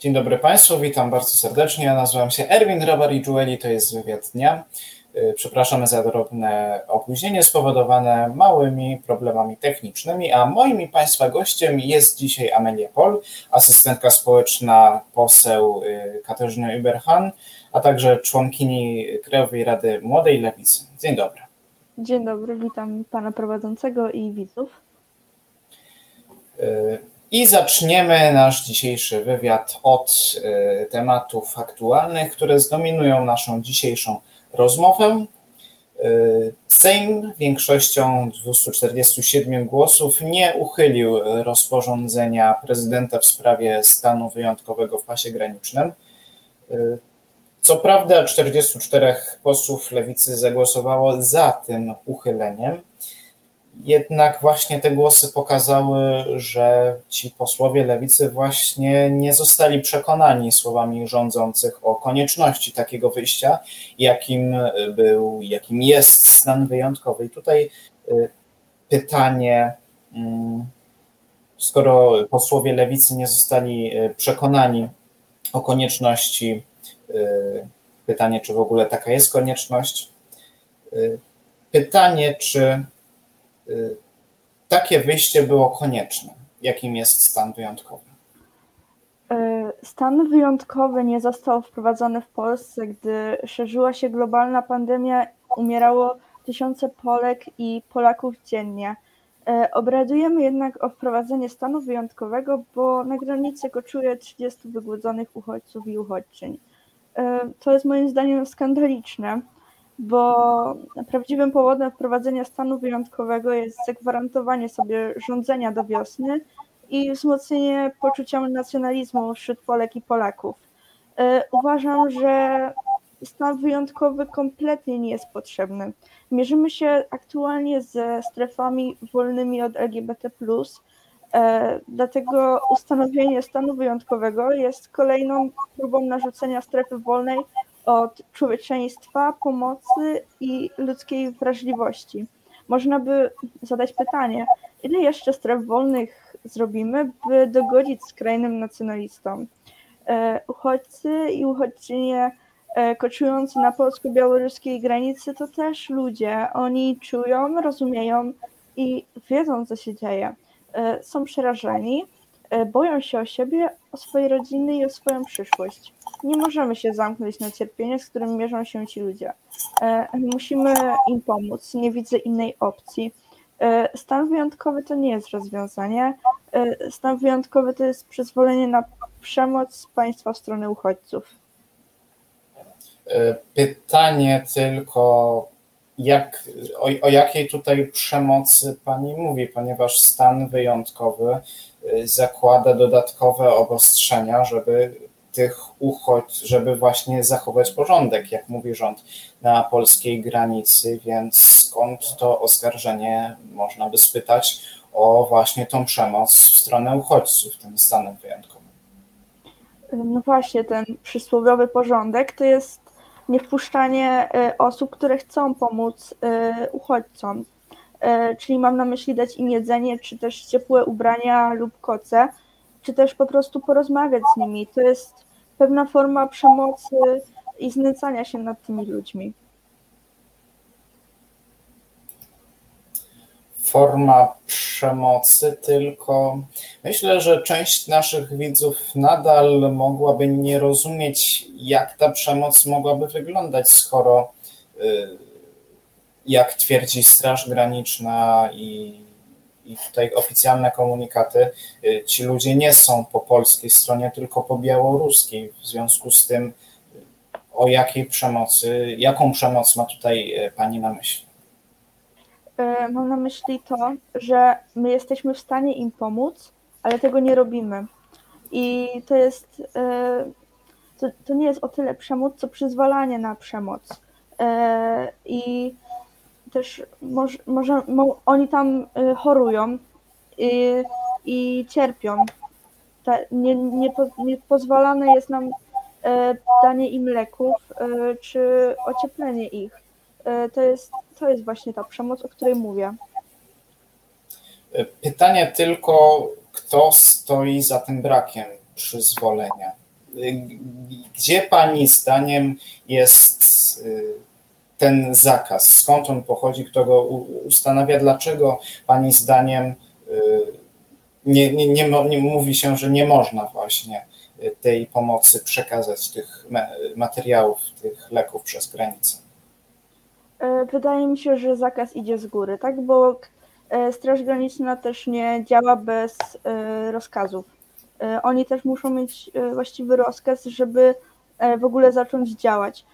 Dzień dobry Państwu, witam bardzo serdecznie. Ja nazywam się Erwin Robar i Jueli, to jest wywiad dnia. Y, przepraszamy za drobne opóźnienie spowodowane małymi problemami technicznymi, a moim i Państwa gościem jest dzisiaj Amelia Pol, asystentka społeczna poseł y, Katarzyny Überhan, a także członkini Krajowej Rady Młodej Lewicy. Dzień dobry. Dzień dobry, witam Pana prowadzącego i widzów. Y, I zaczniemy nasz dzisiejszy wywiad od tematów aktualnych, które zdominują naszą dzisiejszą rozmowę. Y, Sejm większością 247 głosów nie uchylił rozporządzenia prezydenta w sprawie stanu wyjątkowego w pasie granicznym. Y, Co prawda 44 posłów lewicy zagłosowało za tym uchyleniem, jednak właśnie te głosy pokazały, że ci posłowie lewicy właśnie nie zostali przekonani słowami rządzących o konieczności takiego wyjścia, jakim był, jakim jest stan wyjątkowy. I tutaj y, pytanie, mm, skoro posłowie lewicy nie zostali y, przekonani o konieczności, y, pytanie, czy w ogóle taka jest konieczność, pytanie, czy takie wyjście było konieczne. Jakim jest stan wyjątkowy? Y, stan wyjątkowy nie został wprowadzony w Polsce, gdy szerzyła się globalna pandemia, umierało tysiące Polek i Polaków dziennie. Y, obradujemy jednak o wprowadzenie stanu wyjątkowego, bo na granicy koczuje 30 wygłodzonych uchodźców i uchodźczyń. To jest moim zdaniem skandaliczne bo prawdziwym powodem wprowadzenia stanu wyjątkowego jest zagwarantowanie sobie rządzenia do wiosny i wzmocnienie poczucia nacjonalizmu wśród Polek i Polaków. E, uważam, że stan wyjątkowy kompletnie nie jest potrzebny. Mierzymy się aktualnie ze strefami wolnymi od LGBT, e, dlatego ustanowienie stanu wyjątkowego jest kolejną próbą narzucenia strefy wolnej od człowieczeństwa, pomocy i ludzkiej wrażliwości. Można by zadać pytanie, ile jeszcze stref wolnych zrobimy, by dogodzić skrajnym nacjonalistom? E, uchodźcy i uchodźczynie e, koczujący na polsko-białoruskiej granicy to też ludzie. Oni czują, rozumieją i wiedzą, co się dzieje. E, są przerażeni, boją się o siebie, o swoje rodziny i o swoją przyszłość nie możemy się zamknąć na cierpienie, z którym mierzą się ci ludzie. E, musimy im pomóc, nie widzę innej opcji. E, stan wyjątkowy to nie jest rozwiązanie. E, stan wyjątkowy to jest przyzwolenie na przemoc państwa w stronę uchodźców. Pytanie tylko, jak, o, o jakiej tutaj przemocy Pani mówi, ponieważ stan wyjątkowy zakłada dodatkowe obostrzenia, żeby tych uchodź, żeby właśnie zachować porządek, jak mówi rząd, na polskiej granicy, więc skąd to oskarżenie, można by spytać, o właśnie tą przemoc w stronę uchodźców, tym stanem wyjątkowym. No właśnie, ten przysłowiowy porządek to jest niewpuszczanie e, osób, które chcą pomóc e, uchodźcom. E, czyli mam na myśli dać im jedzenie, czy też ciepłe ubrania lub koce, czy też po prostu porozmawiać z nimi. To jest pewna forma przemocy i znęcania się nad tymi ludźmi. Forma przemocy, tylko myślę, że część naszych widzów nadal mogłaby nie rozumieć, jak ta przemoc mogłaby wyglądać, skoro, y, jak twierdzi Straż Graniczna i i tutaj oficjalne komunikaty, y, ci ludzie nie są po polskiej stronie, tylko po białoruskiej. W związku z tym, o jakiej przemocy, jaką przemoc ma tutaj y, Pani na myśli? Y, mam na myśli to, że my jesteśmy w stanie im pomóc, ale tego nie robimy. I to jest, to, to nie jest o tyle przemoc, co przyzwalanie na przemoc. I też może, może mo, oni tam y, chorują i, i cierpią. Ta, nie, nie, nie pozwalane jest nam y, danie im leków y, czy ocieplenie ich. To jest, to jest właśnie ta przemoc, o której mówię. Pytanie tylko, kto stoi za tym brakiem przyzwolenia? gdzie Pani zdaniem jest ten zakaz? Skąd on pochodzi? Kto go ustanawia? Dlaczego Pani zdaniem nie, nie, nie, nie mówi się, że nie można właśnie tej pomocy przekazać tych materiałów, tych leków przez granicę? E, wydaje mi się, że zakaz idzie z góry, tak? Bo e, Straż Graniczna też nie działa bez e, rozkazów. Oni też muszą mieć właściwy rozkaz, żeby w ogóle zacząć działać.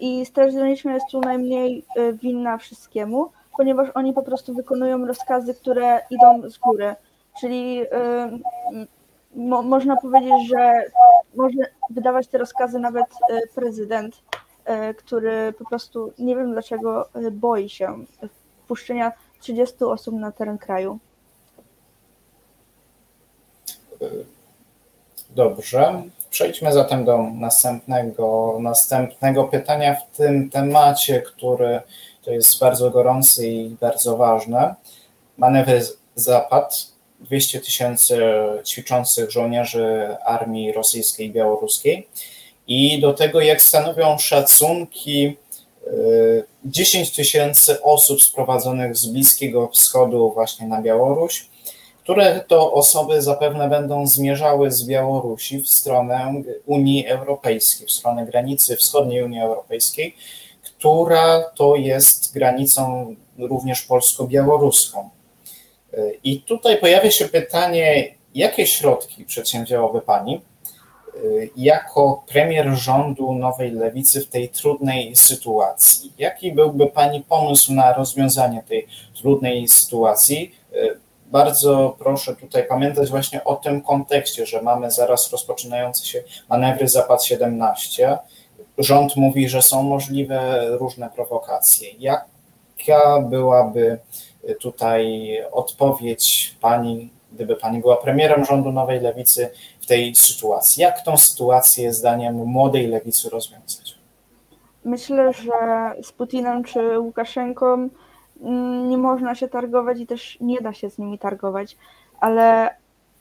I Straż Graniczna jest tu najmniej winna wszystkiemu, ponieważ oni po prostu wykonują rozkazy, które idą z góry. Czyli mo można powiedzieć, że może wydawać te rozkazy nawet prezydent, E, który po prostu nie wiem dlaczego e, boi się wpuszczenia 30 osób na teren kraju. Dobrze. Przejdźmy zatem do następnego, następnego pytania w tym temacie, który to jest bardzo gorący i bardzo ważny. Manewry Zapad. 200 tysięcy ćwiczących żołnierzy armii rosyjskiej i białoruskiej i do tego, jak stanowią szacunki, 10 y, tysięcy osób sprowadzonych z Bliskiego Wschodu właśnie na Białoruś, które to osoby zapewne będą zmierzały z Białorusi w stronę Unii Europejskiej, w stronę granicy wschodniej Unii Europejskiej, która to jest granicą również polsko-białoruską. Y, I tutaj pojawia się pytanie, jakie środki przedsięwzięłaby Pani, Y, jako premier rządu Nowej Lewicy w tej trudnej sytuacji. Jaki byłby Pani pomysł na rozwiązanie tej trudnej sytuacji? Y, bardzo proszę tutaj pamiętać właśnie o tym kontekście, że mamy zaraz rozpoczynające się manewry Zapad 17. Rząd mówi, że są możliwe różne prowokacje. Jaka byłaby tutaj odpowiedź Pani, gdyby Pani była premierem rządu Nowej Lewicy w tej sytuacji. Jak tą sytuację zdaniem młodej lewicy rozwiązać? Myślę, że z Putinem czy Łukaszenką nie można się targować i też nie da się z nimi targować, ale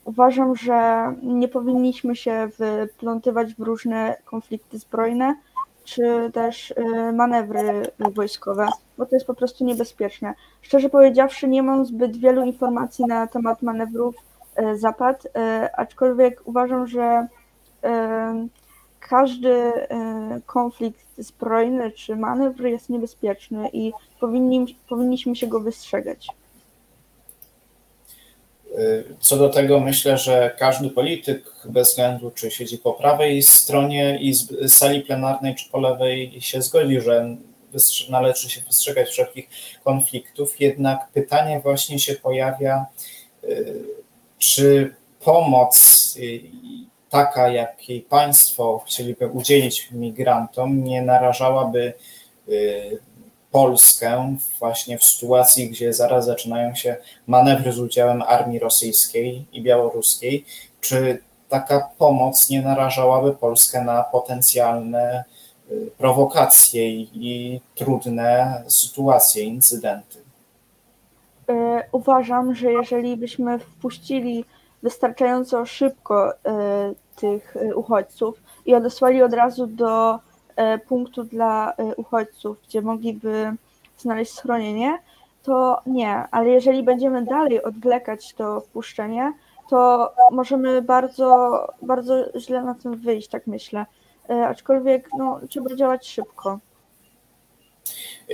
uważam, że nie powinniśmy się wplątywać w różne konflikty zbrojne czy też y, manewry wojskowe, bo to jest po prostu niebezpieczne. Szczerze powiedziawszy, nie mam zbyt wielu informacji na temat manewrów E, Zapad, e, aczkolwiek uważam, że każdy konflikt zbrojny czy manewr jest niebezpieczny i powinni, powinniśmy się go wystrzegać. Co do tego myślę, że każdy polityk, bez względu czy siedzi po prawej stronie i sali plenarnej, czy po lewej, się zgodzi, że należy się wystrzegać wszelkich konfliktów. Jednak pytanie właśnie się pojawia, czy pomoc taka, jakiej państwo chcieliby udzielić migrantom, nie narażałaby y, Polskę właśnie w sytuacji, gdzie zaraz zaczynają się manewry z udziałem armii rosyjskiej i białoruskiej, czy taka pomoc nie narażałaby Polskę na potencjalne y, prowokacje i trudne sytuacje, incydenty? E, uważam, że jeżeli byśmy wpuścili wystarczająco szybko e, tych e, uchodźców i odesłali od razu do punktu dla uchodźców, gdzie mogliby znaleźć schronienie, to nie, ale jeżeli będziemy dalej odwlekać to wpuszczenie, to możemy bardzo, bardzo źle na tym wyjść, tak myślę. Aczkolwiek no, trzeba działać szybko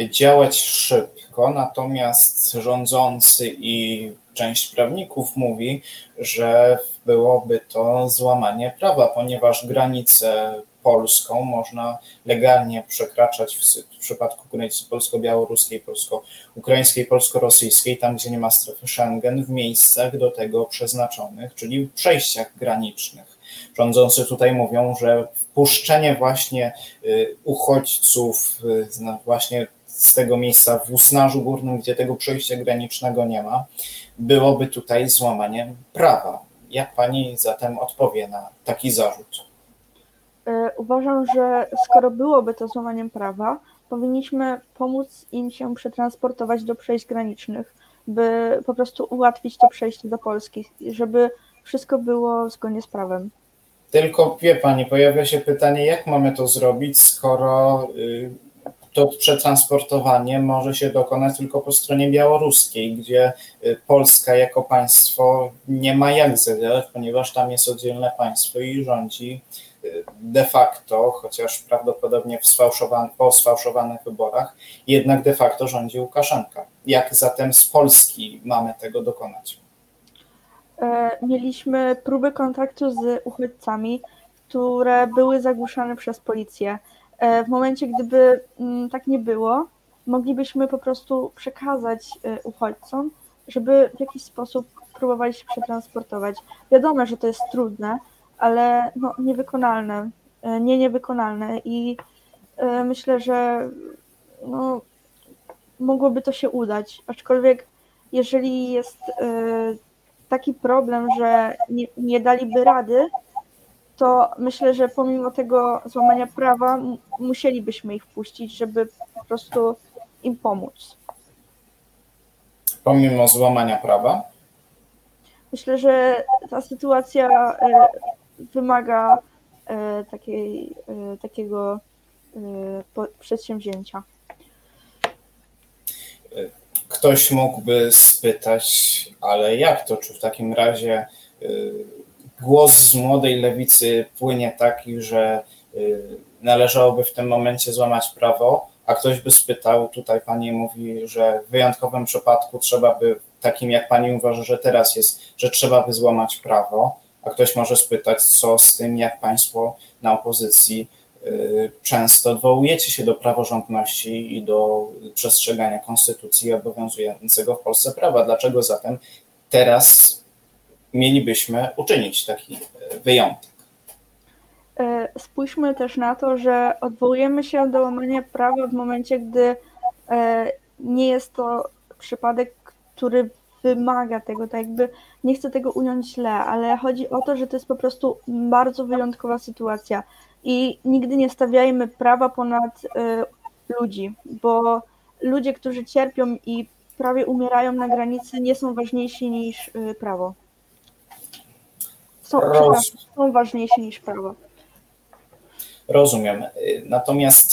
działać szybko, natomiast rządzący i część prawników mówi, że byłoby to złamanie prawa, ponieważ granicę polską można legalnie przekraczać w, w przypadku granicy polsko-białoruskiej, polsko-ukraińskiej, polsko-rosyjskiej, tam gdzie nie ma strefy Schengen, w miejscach do tego przeznaczonych, czyli w przejściach granicznych. Rządzący tutaj mówią, że wpuszczenie właśnie y, uchodźców y, właśnie z tego miejsca w Usnarzu Górnym, gdzie tego przejścia granicznego nie ma, byłoby tutaj złamaniem prawa. Jak pani zatem odpowie na taki zarzut? E, uważam, że skoro byłoby to złamaniem prawa, powinniśmy pomóc im się przetransportować do przejść granicznych, by po prostu ułatwić to przejście do Polski, żeby wszystko było zgodnie z prawem. Tylko wie pani, pojawia się pytanie, jak mamy to zrobić, skoro y, to przetransportowanie może się dokonać tylko po stronie białoruskiej, gdzie y, Polska jako państwo nie ma jak zadziałać, ponieważ tam jest oddzielne państwo i rządzi y, de facto, chociaż prawdopodobnie sfałszowan- po sfałszowanych wyborach, jednak de facto rządzi Łukaszenka. Jak zatem z Polski mamy tego dokonać? E, mieliśmy próby kontaktu z uchodźcami, które były zagłuszane przez policję. E, w momencie, gdyby mm, tak nie było, moglibyśmy po prostu przekazać e, uchodźcom, żeby w jakiś sposób próbowali się przetransportować. Wiadomo, że to jest trudne, ale no, niewykonalne. Nie niewykonalne i myślę, że no, mogłoby to się udać. Aczkolwiek jeżeli jest taki problem, że nie, nie daliby rady, to myślę, że pomimo tego złamania prawa musielibyśmy ich wpuścić, żeby po prostu im pomóc. Pomimo złamania prawa? Myślę, że ta sytuacja e, wymaga e, takiej, e, takiego przedsięwzięcia ktoś mógłby spytać, ale jak to, czy w takim razie y, głos z młodej lewicy płynie taki, że y, należałoby w tym momencie złamać prawo, a ktoś by spytał, tutaj pani mówi, że w wyjątkowym przypadku trzeba by, takim jak pani uważa, że teraz jest, że trzeba by złamać prawo, a ktoś może spytać, co z tym, jak państwo na opozycji Y, często odwołujecie się do praworządności i do przestrzegania konstytucji obowiązującego w Polsce prawa. Dlaczego zatem teraz mielibyśmy uczynić taki y, wyjątek? Y, spójrzmy też na to, że odwołujemy się do łamania prawa w momencie, gdy nie jest to przypadek, który wymaga tego, tak jakby nie chcę tego ująć źle, ale chodzi o to, że to jest po prostu bardzo wyjątkowa sytuacja i nigdy nie stawiajmy prawa ponad ludzi, bo ludzie, którzy cierpią i prawie umierają na granicy, nie są ważniejsi niż prawo. Są, są ważniejsi niż prawo. Rozumiem. Natomiast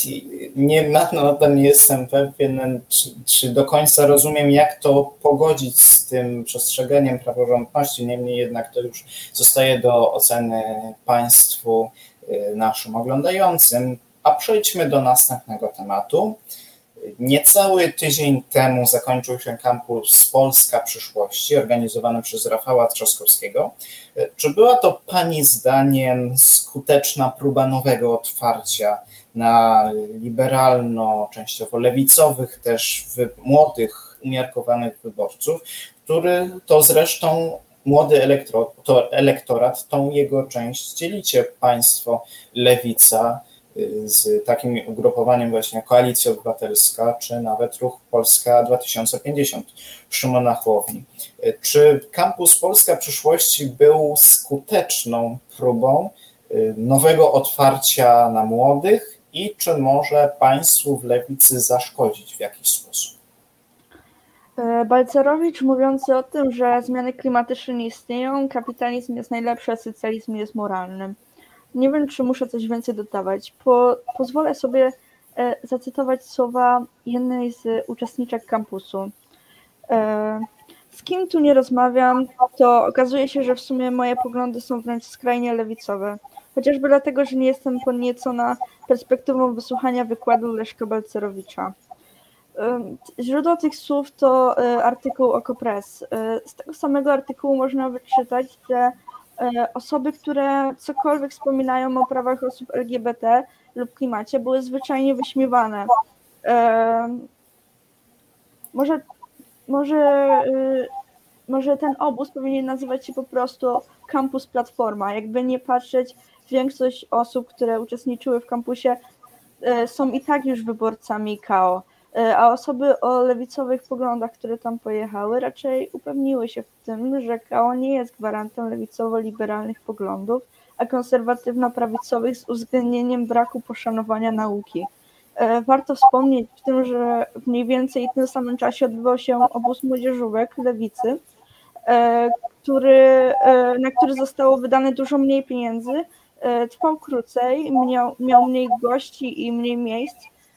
nie, na tym nie jestem pewien, czy, czy, do końca rozumiem, jak to pogodzić z tym przestrzeganiem praworządności. Niemniej jednak to już zostaje do oceny państwu Y, naszym oglądającym. A przejdźmy do następnego tematu. Niecały tydzień temu zakończył się kampus Polska Przyszłości, organizowany przez Rafała Trzaskowskiego. Czy była to Pani zdaniem skuteczna próba nowego otwarcia na liberalno, częściowo lewicowych, też młodych, umiarkowanych wyborców, który to zresztą młody elektro, to elektorat, tą jego część dzielicie państwo lewica z takim ugrupowaniem właśnie Koalicja Obywatelska, czy nawet Ruch Polska 2050 Szymona Chłowni. Y, czy Kampus Polska Przyszłości był skuteczną próbą y, nowego otwarcia na młodych i czy może państwu w lewicy zaszkodzić w jakiś sposób? E, Balcerowicz mówiący o tym, że zmiany klimatyczne nie istnieją, kapitalizm jest najlepszy, a socjalizm jest moralny. Nie wiem, czy muszę coś więcej dodawać. Po, pozwolę sobie e, zacytować słowa jednej z uczestniczek kampusu. E, z kim tu nie rozmawiam, to okazuje się, że w sumie moje poglądy są wręcz skrajnie lewicowe. Chociażby dlatego, że nie jestem podniecona perspektywą wysłuchania wykładu Leszka Balcerowicza. Źródło tych słów to e, artykuł Okopres. E, z tego samego artykułu można wyczytać, że e, osoby, które cokolwiek wspominają o prawach osób LGBT lub klimacie, były zwyczajnie wyśmiewane. Może, może, może ten obóz powinien nazywać się po prostu Campus Platforma. Jakby nie patrzeć, większość osób, które uczestniczyły w kampusie, są i tak już wyborcami KO. E, a osoby o lewicowych poglądach, które tam pojechały, raczej upewniły się w tym, że KO nie jest gwarantem lewicowo-liberalnych poglądów, a konserwatywno-prawicowych z uwzględnieniem braku poszanowania nauki. E, warto wspomnieć w tym, że mniej więcej w tym samym czasie odbywał się obóz młodzieżówek lewicy, e, który, na który zostało wydane dużo mniej pieniędzy trwał krócej, miał, miał mniej gości i mniej miejsc,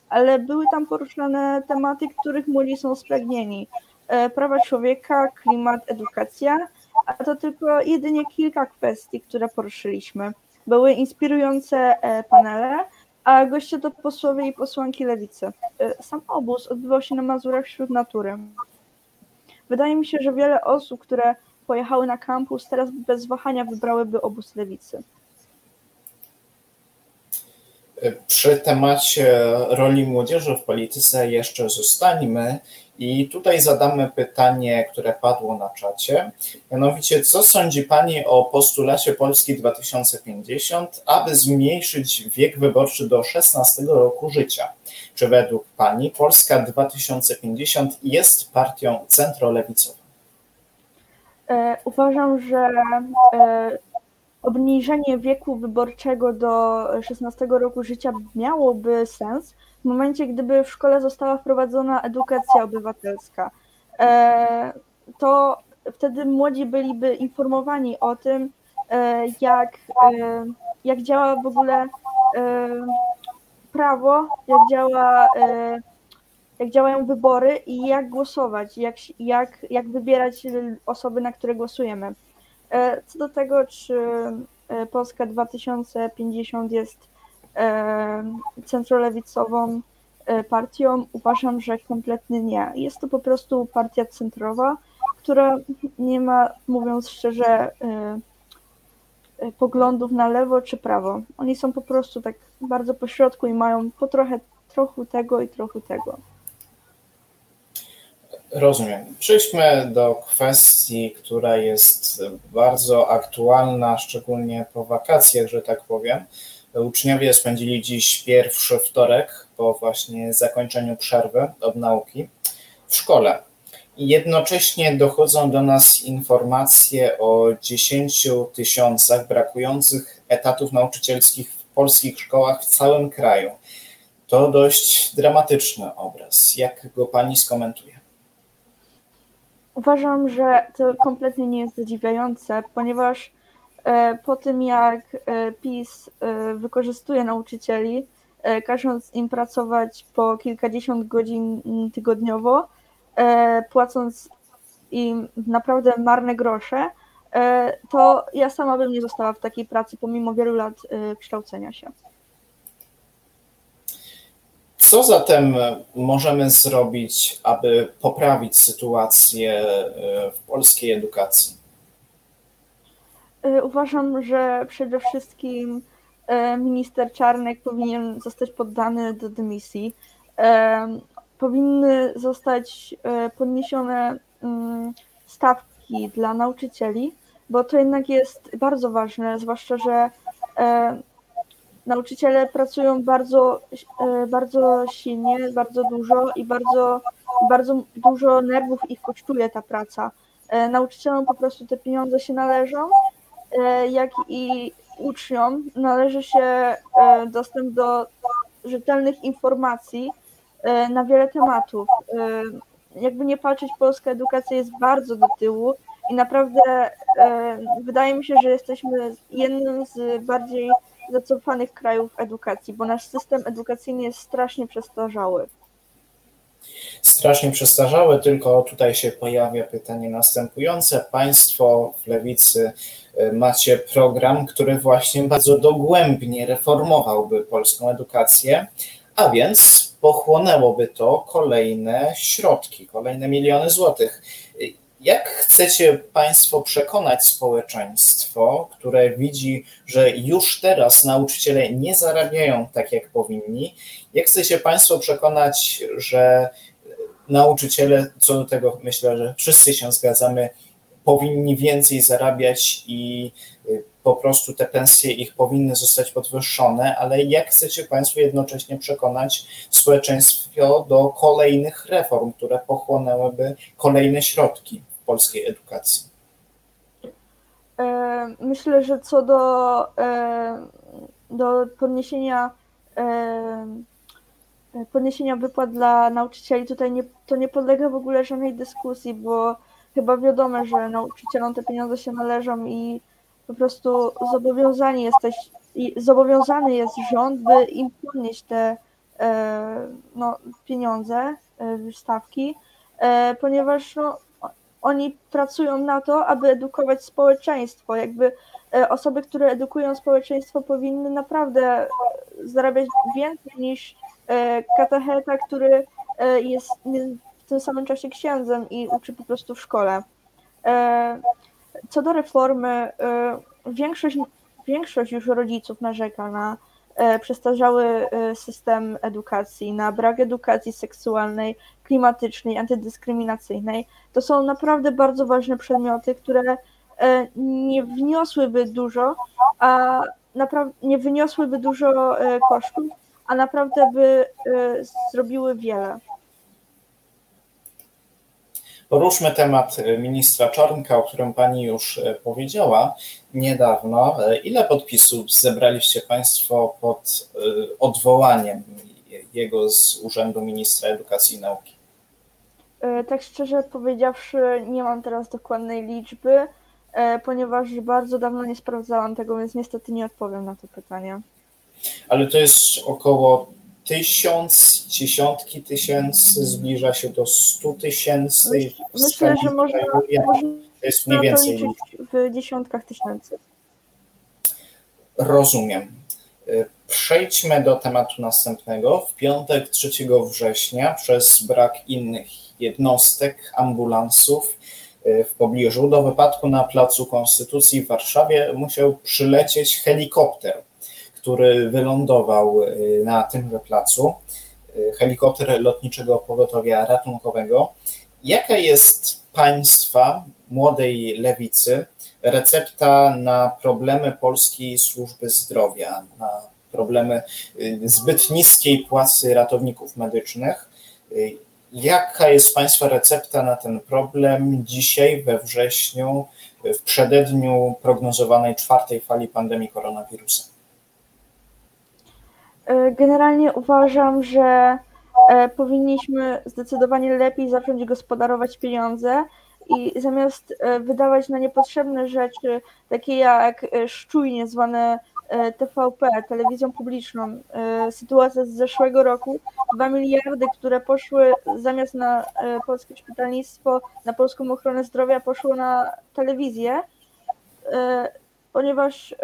ale były tam poruszane tematy, których młodzi są spragnieni. E, prawa człowieka, klimat, edukacja, a to tylko jedynie kilka kwestii, które poruszyliśmy. Były inspirujące e, panele, a goście to posłowie i posłanki lewicy. Sam obóz odbywał się na Mazurach wśród natury. Wydaje mi się, że wiele osób, które pojechały na kampus, teraz bez wahania wybrałyby obóz lewicy. Przy temacie roli młodzieży w polityce jeszcze zostańmy i tutaj zadamy pytanie, które padło na czacie. Mianowicie, co sądzi Pani o postulacie Polski 2050, aby zmniejszyć wiek wyborczy do 16 roku życia? Czy według Pani Polska 2050 jest partią centrolewicową? E, uważam, że e, obniżenie wieku wyborczego do 16 roku życia miałoby sens w momencie, gdyby w szkole została wprowadzona edukacja obywatelska. E, to wtedy młodzi byliby informowani o tym, jak, jak działa w ogóle prawo, jak działa jak działają wybory i jak głosować, jak, jak, jak wybierać osoby, na które głosujemy. E, co do tego, czy e, Polska 2050 jest e, centrolewicową partią, uważam, że kompletnie nie. Jest to po prostu partia centrowa, która nie ma, mówiąc szczerze, poglądów na lewo czy prawo. Oni są po prostu tak bardzo pośrodku i mają po trochę, trochę tego i trochę tego. Rozumiem. Przejdźmy do kwestii, która jest bardzo aktualna, szczególnie po wakacjach, że tak powiem. Uczniowie spędzili dziś pierwszy wtorek po właśnie zakończeniu przerwy od nauki w szkole. Jednocześnie dochodzą do nas informacje o 10 tysiącach brakujących etatów nauczycielskich w polskich szkołach w całym kraju. To dość dramatyczny obraz. Jak go pani skomentuje? Uważam, że to kompletnie nie jest zadziwiające, ponieważ e, po tym jak e, PiS e, wykorzystuje nauczycieli, każąc im pracować po kilkadziesiąt godzin tygodniowo, płacąc im naprawdę marne grosze, to ja sama bym nie została w takiej pracy pomimo wielu lat kształcenia się. Co zatem możemy zrobić, aby poprawić sytuację e, w polskiej edukacji? E, uważam, że przede wszystkim e, minister Czarnek powinien zostać poddany do dymisji. Powinny zostać podniesione mm, stawki dla nauczycieli, bo to jednak jest bardzo ważne, zwłaszcza, że nauczyciele pracują bardzo, e, bardzo silnie, bardzo dużo i bardzo, bardzo dużo nerwów ich kosztuje ta praca. E, nauczycielom po prostu te pieniądze się należą, e, jak i uczniom należy się dostęp do rzetelnych informacji na wiele tematów. Jakby nie patrzeć, polska edukacja jest bardzo do tyłu i naprawdę wydaje mi się, że jesteśmy jednym z bardziej zacofanych krajów edukacji, bo nasz system edukacyjny jest strasznie przestarzały. Strasznie przestarzały, tylko tutaj się pojawia pytanie następujące. Państwo w lewicy y, macie program, który właśnie bardzo dogłębnie reformowałby polską edukację, a więc pochłonęłoby to kolejne środki, kolejne miliony złotych. Jak chcecie Państwo przekonać społeczeństwo, które widzi, że już teraz nauczyciele nie zarabiają tak, jak powinni? Jak chcecie Państwo przekonać, że nauczyciele, co do tego myślę, że wszyscy się zgadzamy, powinni więcej zarabiać i y, po prostu te pensje ich powinny zostać podwyższone, ale jak chcecie Państwo jednocześnie przekonać społeczeństwo do kolejnych reform, które pochłonęłyby kolejne środki? polskiej edukacji? E, myślę, że co do, e, do podniesienia e, podniesienia wypłat dla nauczycieli, tutaj nie, to nie podlega w ogóle żadnej dyskusji, bo chyba wiadomo, że nauczycielom te pieniądze się należą i po prostu zobowiązani jesteś, zobowiązany jest rząd, by im podnieść te no, pieniądze, stawki, ponieważ no, oni pracują na to, aby edukować społeczeństwo. Jakby osoby, które edukują społeczeństwo, powinny naprawdę zarabiać więcej niż katecheta, który jest w tym samym czasie księdzem i uczy po prostu w szkole. Co do reformy, większość, większość już rodziców narzeka na e, przestarzały e, system edukacji, na brak edukacji seksualnej, klimatycznej, antydyskryminacyjnej. To są naprawdę bardzo ważne przedmioty, które e, nie wniosłyby dużo, a naprawdę nie wyniosłyby dużo kosztów, a naprawdę by zrobiły wiele. Poruszmy temat e, ministra Czarnka, o którym Pani już e, powiedziała niedawno. E, ile podpisów zebraliście Państwo pod odwołaniem jego z urzędu ministra edukacji i nauki? Tak szczerze powiedziawszy, nie mam teraz dokładnej liczby, ponieważ bardzo dawno nie sprawdzałam tego, więc niestety nie odpowiem na to pytanie. Ale to jest około tysiąc, dziesiątki tysięcy, zbliża się do stu tysięcy. Myślę, że można, to jest mniej więcej w dziesiątkach tysięcy. Rozumiem. Y, przejdźmy do tematu następnego. W piątek 3 września przez brak innych jednostek, ambulansów y, w pobliżu do wypadku na Placu Konstytucji w Warszawie musiał przylecieć helikopter który wylądował y, na tymże placu, y, helikopter lotniczego pogotowia ratunkowego. Jaka jest Państwa, młodej lewicy, recepta na problemy polskiej służby zdrowia, na problemy y, zbyt niskiej płacy ratowników medycznych? Jaka jest Państwa recepta na ten problem dzisiaj, we wrześniu, w przededniu prognozowanej czwartej fali pandemii koronawirusa? E, generalnie uważam, że e, powinniśmy zdecydowanie lepiej zacząć gospodarować pieniądze i zamiast e, wydawać na niepotrzebne rzeczy, takie jak szczujnie zwane TVP, telewizją publiczną, sytuacja z zeszłego roku, 2 miliardy, które poszły zamiast na polskie szpitalnictwo, na polską ochronę zdrowia, poszło na telewizję, ponieważ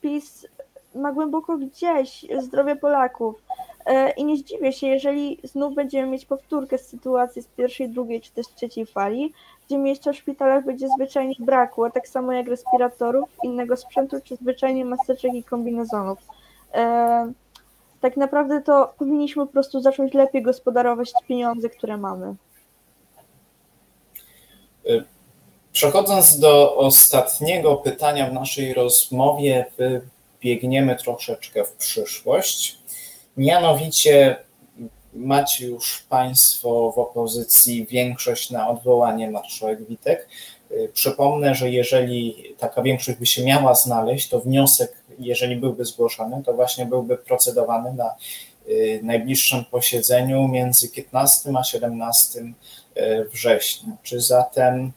PiS ma głęboko gdzieś zdrowie Polaków. E, I nie zdziwię się, jeżeli znów będziemy mieć powtórkę z sytuacji z pierwszej, drugiej czy też trzeciej fali, gdzie miejsca w szpitalach będzie zwyczajnie brakło, tak samo jak respiratorów, innego sprzętu, czy zwyczajnie maseczek i kombinezonów. E, tak naprawdę to powinniśmy po prostu zacząć lepiej gospodarować pieniądze, które mamy. E, przechodząc do ostatniego pytania w naszej rozmowie, biegniemy troszeczkę w przyszłość. Mianowicie macie już Państwo w opozycji większość na odwołanie marszałek Witek. Przypomnę, że jeżeli taka większość by się miała znaleźć, to wniosek, jeżeli byłby zgłoszony, to właśnie byłby procedowany na y, najbliższym posiedzeniu między 15 a 17 y, września. Czy zatem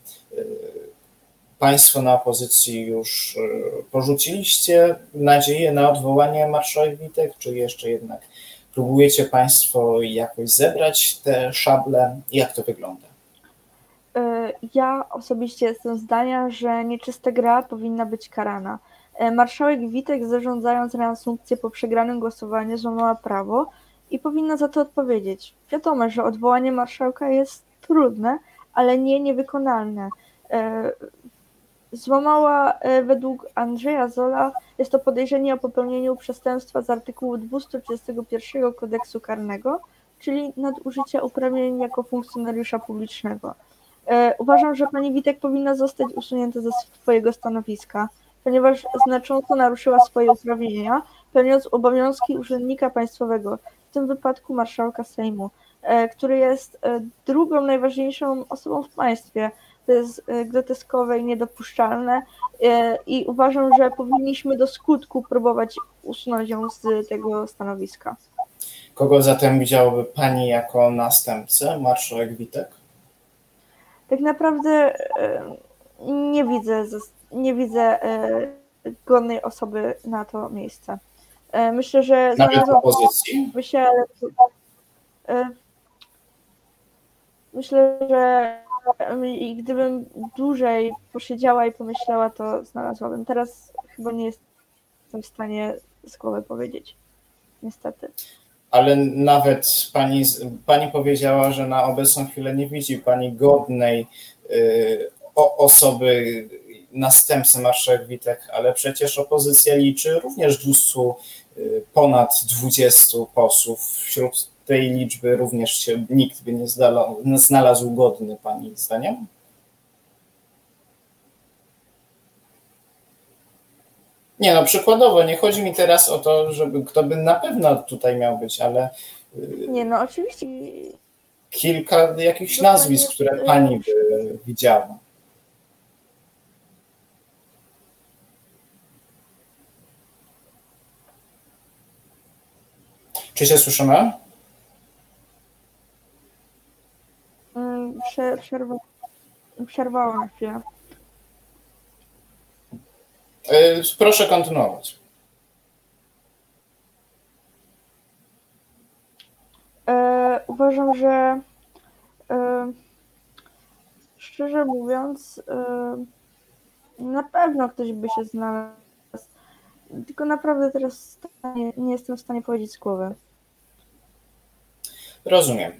Państwo na opozycji już e, porzuciliście nadzieję na odwołanie marszałek Witek, czy jeszcze jednak próbujecie Państwo jakoś zebrać te szable? Jak to wygląda? E, ja osobiście jestem zdania, że nieczysta gra powinna być karana. E, marszałek Witek, zarządzając reasumpcję po przegranym głosowaniu, złamała prawo i powinna za to odpowiedzieć. Wiadomo, że odwołanie marszałka jest trudne, ale nie niewykonalne. Złamała e, według Andrzeja Zola jest to podejrzenie o popełnieniu przestępstwa z artykułu 231 Kodeksu Karnego, czyli nadużycia uprawnień jako funkcjonariusza publicznego. E, uważam, że pani Witek powinna zostać usunięta ze swojego stanowiska, ponieważ znacząco naruszyła swoje uprawnienia, pełniąc obowiązki urzędnika państwowego, w tym wypadku marszałka Sejmu, e, który jest drugą najważniejszą osobą w państwie to jest e, groteskowe i niedopuszczalne e, i uważam, że powinniśmy do skutku próbować usunąć ją z tego stanowiska. Kogo zatem widziałaby Pani jako następcę, marszałek Witek? Tak naprawdę e, nie widzę, nie widzę godnej osoby na to miejsce. E, myślę, że Nawet opozycji? e, Myślę, że i gdybym dłużej posiedziała i pomyślała, to znalazłabym. Teraz chyba nie jestem w stanie z głowy powiedzieć. Niestety. Ale nawet pani, pani powiedziała, że na obecną chwilę nie widzi pani godnej y, osoby następcy marszałek Witek, ale przecież opozycja liczy również 200, y, ponad 20 posłów. Wśród tej liczby również się nikt by nie znalazł godny pani zdaniem? Nie no, przykładowo, nie chodzi mi teraz o to, żeby kto by na pewno tutaj miał być, ale. Nie no, oczywiście. Kilka jakichś nazwisk, które pani by widziała. Czy się słyszymy? Prze, przerwa, przerwało na chwilę. Proszę kontynuować. E, uważam, że e, szczerze mówiąc, e, na pewno ktoś by się znalazł. Tylko naprawdę teraz nie, nie jestem w stanie powiedzieć z głowy. Rozumiem.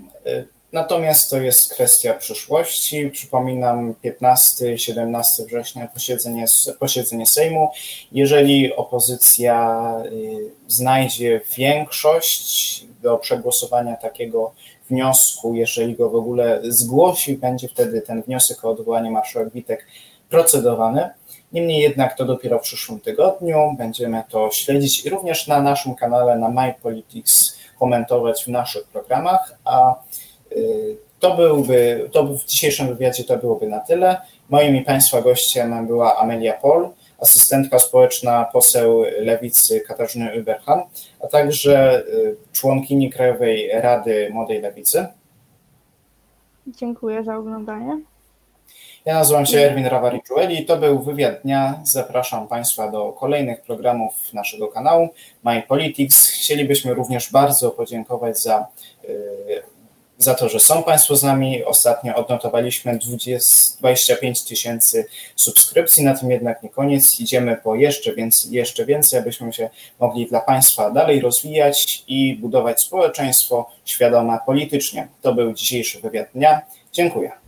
Natomiast to jest kwestia przyszłości. Przypominam 15-17 września posiedzenie, posiedzenie Sejmu. Jeżeli opozycja y, znajdzie większość do przegłosowania takiego wniosku, jeżeli go w ogóle zgłosi, będzie wtedy ten wniosek o odwołanie marszałek Witek procedowany. Niemniej jednak to dopiero w przyszłym tygodniu. Będziemy to śledzić i również na naszym kanale na MyPolitics komentować w naszych programach, a to byłby, to w dzisiejszym wywiadzie to byłoby na tyle. Moim i Państwa gościem była Amelia Pol, asystentka społeczna poseł Lewicy Katarzyny Uberhan, a także y, członkini Krajowej Rady Młodej Lewicy. Dziękuję za oglądanie. Ja nazywam się Erwin Rawari-Czueli i to był wywiad dnia. Zapraszam Państwa do kolejnych programów naszego kanału My Politics. Chcielibyśmy również bardzo podziękować za y, za to, że są Państwo z nami. Ostatnio odnotowaliśmy 20, 25 tysięcy subskrypcji, na tym jednak nie koniec. Idziemy po jeszcze więcej, jeszcze więcej, abyśmy się mogli dla Państwa dalej rozwijać i budować społeczeństwo świadome politycznie. To był dzisiejszy wywiad dnia. Dziękuję.